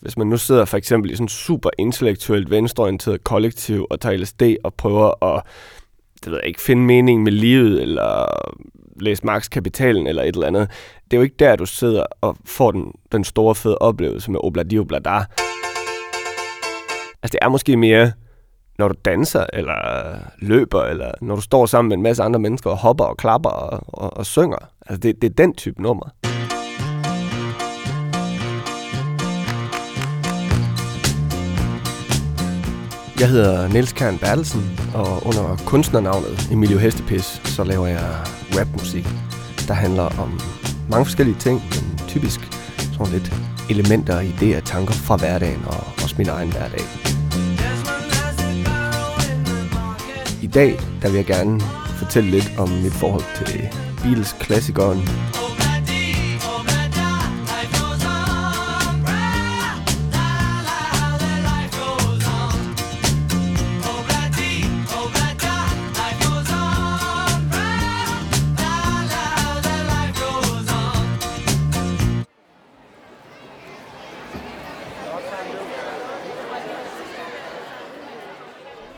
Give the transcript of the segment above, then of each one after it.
Hvis man nu sidder for eksempel i sådan super intellektuelt venstreorienteret kollektiv og tager LSD og prøver at det ved jeg ikke, finde mening med livet, eller læse Marx Kapitalen, eller et eller andet. Det er jo ikke der, du sidder og får den, den store fede oplevelse med obladi oblada. Altså det er måske mere, når du danser, eller løber, eller når du står sammen med en masse andre mennesker og hopper og klapper og, og, og synger. Altså det, det er den type nummer. Jeg hedder Niels Kern Bertelsen, og under kunstnernavnet Emilio Hestepis, så laver jeg rapmusik, der handler om mange forskellige ting, men typisk sådan lidt elementer, idéer, tanker fra hverdagen og også min egen hverdag. I dag der vil jeg gerne fortælle lidt om mit forhold til Beatles-klassikeren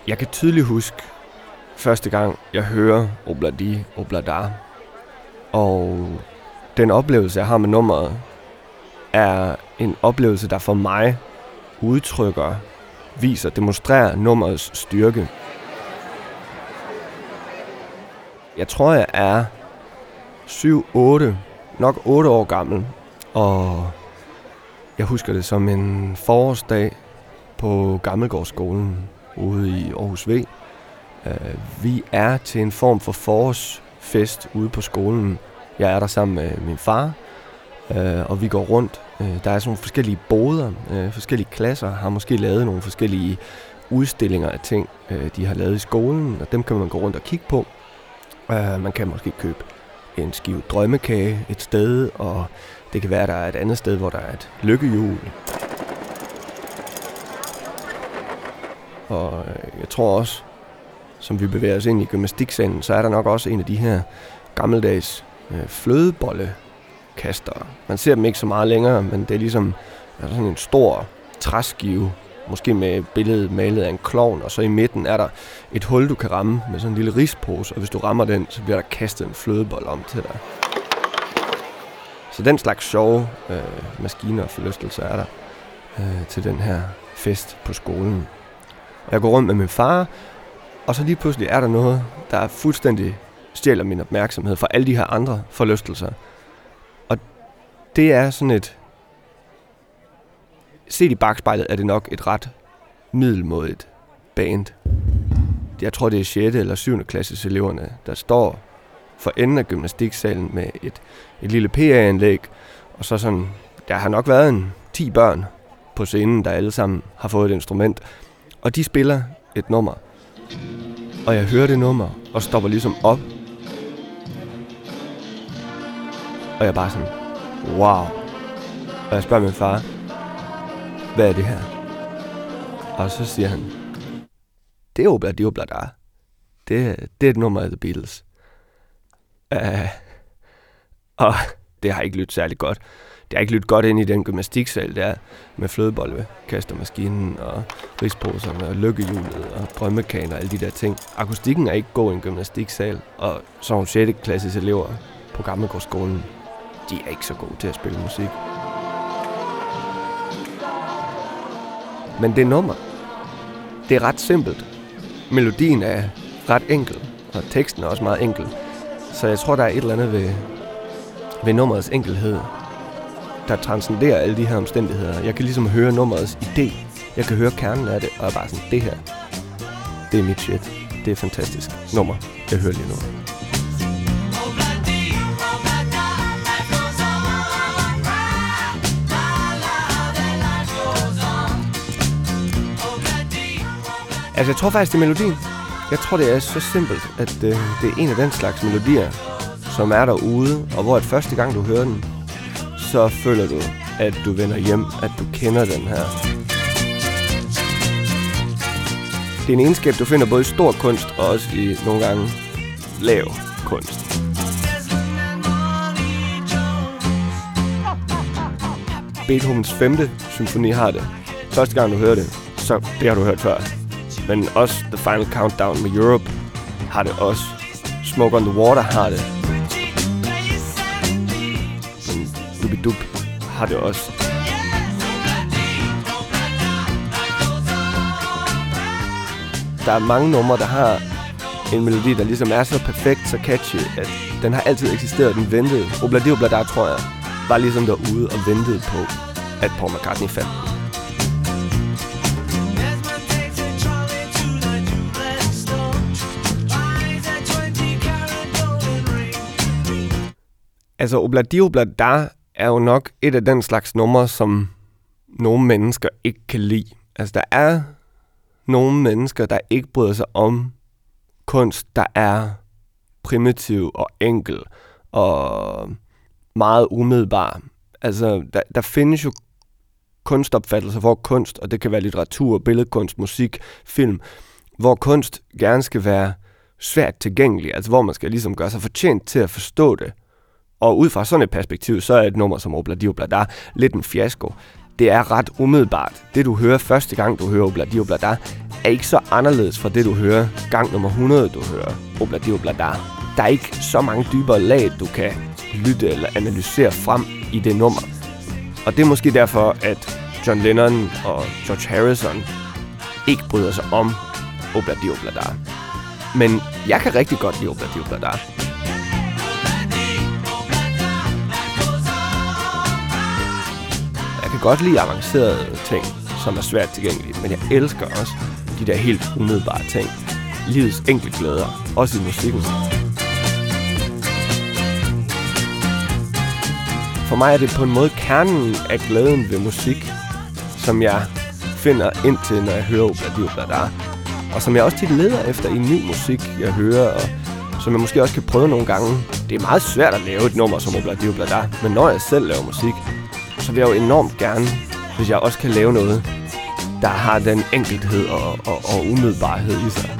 Jeg kan tydeligt huske første gang, jeg hører Obladi Oblada. Og den oplevelse, jeg har med nummeret, er en oplevelse, der for mig udtrykker, viser, demonstrerer nummerets styrke. Jeg tror, jeg er 7-8, nok 8 år gammel, og jeg husker det som en forårsdag på Gammelgårdsskolen ude i Aarhus V. Øh, vi er til en form for forårsfest ude på skolen. Jeg er der sammen med min far, øh, og vi går rundt. Øh, der er sådan nogle forskellige boder, forskellige klasser har måske lavet nogle forskellige udstillinger af ting, de har lavet i skolen, og dem kan man gå rundt og kigge på. Man kan måske købe en skive drømmekage et sted, og det kan være, at der er et andet sted, hvor der er et lykkehjul. Og øh, jeg tror også, som vi bevæger os ind i gymnastiksalen, så er der nok også en af de her gammeldags øh, flødebollekaster. Man ser dem ikke så meget længere, men det er ligesom altså sådan en stor træskive, måske med billedet malet af en klovn, og så i midten er der et hul, du kan ramme med sådan en lille rispose, og hvis du rammer den, så bliver der kastet en flødebold om til dig. Så den slags sjove øh, maskiner og forlystelser er der øh, til den her fest på skolen. Jeg går rundt med min far, og så lige pludselig er der noget, der fuldstændig stjæler min opmærksomhed fra alle de her andre forlystelser. Og det er sådan et... Set i bagspejlet er det nok et ret middelmådigt band. Jeg tror, det er 6. eller 7. klasses eleverne, der står for enden af gymnastiksalen med et, et lille PA-anlæg, og så sådan, der har nok været en 10 børn på scenen, der alle sammen har fået et instrument, og de spiller et nummer. Og jeg hører det nummer, og stopper ligesom op. Og jeg er bare sådan, wow. Og jeg spørger min far, hvad er det her? Og så siger han, det er Obla Diobla, der Da. Det, det er et nummer af The Beatles. Uh, og det har ikke lyttet særlig godt det har ikke lyttet godt ind i den gymnastiksal der med flødebolle, kastermaskinen og risposerne og lykkehjulet og drømmekaner og alle de der ting. Akustikken er ikke god i en gymnastiksal, og så 6. klasses elever på Gammelgårdsskolen, de er ikke så gode til at spille musik. Men det nummer, det er ret simpelt. Melodien er ret enkel, og teksten er også meget enkel. Så jeg tror, der er et eller andet ved, ved nummerets enkelhed, der transcenderer alle de her omstændigheder. Jeg kan ligesom høre nummerets idé. Jeg kan høre kernen af det, og er bare sådan, det her, det er mit shit. Det er fantastisk nummer, jeg hører lige nu. Altså, jeg tror faktisk, det er melodien. Jeg tror, det er så simpelt, at øh, det er en af den slags melodier, som er derude, og hvor at første gang, du hører den, så føler du, at du vender hjem, at du kender den her. Det er en egenskab, du finder både i stor kunst og også i nogle gange lav kunst. Beethovens 5. symfoni har det. Første gang du hører det, så det har du hørt før. Men også The Final Countdown med Europe har det også. Smoke on the Water har det. Men Dubi Dub har det også. Der er mange numre, der har en melodi, der ligesom er så perfekt, så catchy, at den har altid eksisteret, den ventede. Obladi Oblada, tror jeg, var ligesom derude og ventede på, at Paul McCartney fandt den. Altså, Obladi Oblada er jo nok et af den slags numre, som nogle mennesker ikke kan lide. Altså, der er nogle mennesker, der ikke bryder sig om kunst, der er primitiv og enkel og meget umiddelbar. Altså, der, der findes jo kunstopfattelser for kunst, og det kan være litteratur, billedkunst, musik, film, hvor kunst gerne skal være svært tilgængelig, altså hvor man skal ligesom gøre sig fortjent til at forstå det. Og ud fra sådan et perspektiv, så er et nummer som Obladi Oblada lidt en fiasko. Det er ret umiddelbart. Det du hører første gang, du hører Obladi Oblada, er ikke så anderledes fra det, du hører gang nummer 100, du hører Obladi Oblada. Der er ikke så mange dybere lag, du kan lytte eller analysere frem i det nummer. Og det er måske derfor, at John Lennon og George Harrison ikke bryder sig om Obladi Oblada. Men jeg kan rigtig godt lide Obladi Oblada. Kan godt lide avancerede ting, som er svært tilgængelige, men jeg elsker også de der helt umiddelbare ting. Livets enkle glæder, også i musikken. For mig er det på en måde kernen af glæden ved musik, som jeg finder ind til, når jeg hører Obladi Oblada. Og som jeg også tit leder efter i ny musik, jeg hører, og som jeg måske også kan prøve nogle gange. Det er meget svært at lave et nummer som Obladi Oblada, men når jeg selv laver musik, så vil jeg jo enormt gerne, hvis jeg også kan lave noget, der har den enkelhed og, og, og umiddelbarhed i sig.